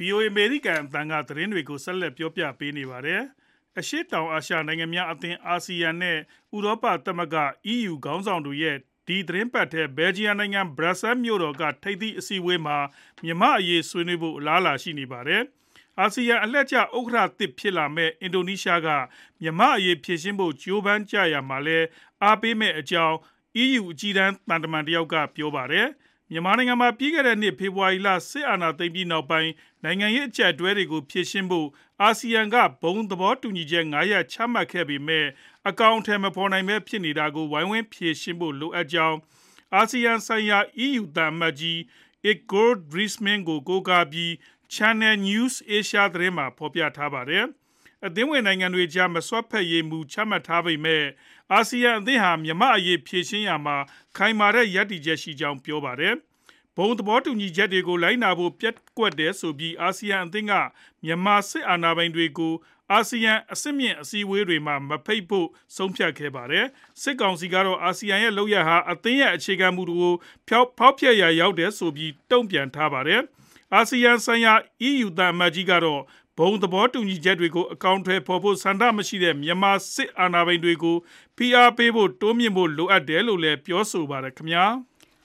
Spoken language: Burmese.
VOA အမေရိကန်အသံကသတင်းတွေကိုဆက်လက်ပြောပြပေးနေပါတယ်။အရှေ့တောင်အာရှနိုင်ငံများအသင်းအာဆီယံနဲ့ဥရောပသမဂ္ဂ EU ခေါင်းဆောင်တွေရဲ့ဒီသတင်းပတ်ထဲဘယ်ဂျီယံနိုင်ငံဘရပ်ဆဲမြို့တော်ကထိပ်သီးအစည်းအဝေးမှာမြန်မာအရေးဆွေးနွေးဖို့အလားအလာရှိနေပါတယ်။အာဆီယံအလှည့်ကျဥက္ကဋ္ဌသစ်ဖြစ်လာမယ့်အင်ဒိုနီးရှားကမြန်မာအရေးဖြေရှင်းဖို့ကြိုးပမ်းကြရာမှာလည်းအားပေးမယ့်အကြောင်း EU အကြီးတန်းသံတမန်တယောက်ကပြောပါတယ်။ မြန်မာနိုင်ငံမှာပြီးခဲ့တဲ့နှစ်ဖေဖော်ဝါရီလစစ်အာဏာသိမ်းပြီးနောက်ပိုင်းနိုင်ငံရေးအကျပ်အတည်းတွေကိုဖြေရှင်းဖို့အာဆီယံကဘုံသဘောတူညီချက်၅ရပ်ချမှတ်ခဲ့ပေမဲ့အကောင်အထည်မဖော်နိုင်ဘဲဖြစ်နေတာကိုဝိုင်းဝန်းဖြေရှင်းဖို့လိုအပ်ကြောင်းအာဆီယံဆိုင်ရာ EU သံအမတ်ကြီး Igor Driesman ကိုကိုးကားပြီး Channel News Asia သတင်းမှာဖော်ပြထားပါတယ်။ အသင်းဝင်နိုင်ငံတွေကြား မစွက်ဖက်ရေးမူ ချမှတ်ထားပေမဲ့ အာဆီယံအသင်းဟာ မြန်မာ့အရေး ဖြေရှင်းရာမှာ ခိုင်မာတဲ့ ရပ်တည်ချက်ရှိကြောင်း ပြောပါတယ်။ဘုံသဘောတူညီချက်တွေကို လိုက်နာဖို့ ပျက်ကွက်တယ်ဆိုပြီး အာဆီယံအသင်းက မြန်မာစစ်အာဏာပိုင်တွေကို အာဆီယံ အဆင့်မြင့် အစည်းအဝေးတွေမှာ မဖိတ်ဖို့ ဆုံးဖြတ်ခဲ့ပါတယ်။စစ်ကောင်စီကတော့ အာဆီယံရဲ့ လုပ်ရပ်ဟာ အသင်းရဲ့ အခြေခံမူတွေကို ဖောက်ဖောက်ဖျက်ရာ ရောက်တယ်ဆိုပြီး တုံ့ပြန်ထားပါတယ်။အာဆီယံဆိုင်ရာ EU သံအမတ်ကြီးကတော့ ဘုံသဘောတူညီချက်တွေကိုအကောင့်ထဲပေါ်ဖို့ဆန္ဒမရှိတဲ့မြန်မာစစ်အာဏာပိုင်တွေကိုဖိအားပေးဖို့တိုးမြင့်ဖို့လိုအပ်တယ်လို့လည်းပြောဆိုပါတယ်ခင်ဗျာ။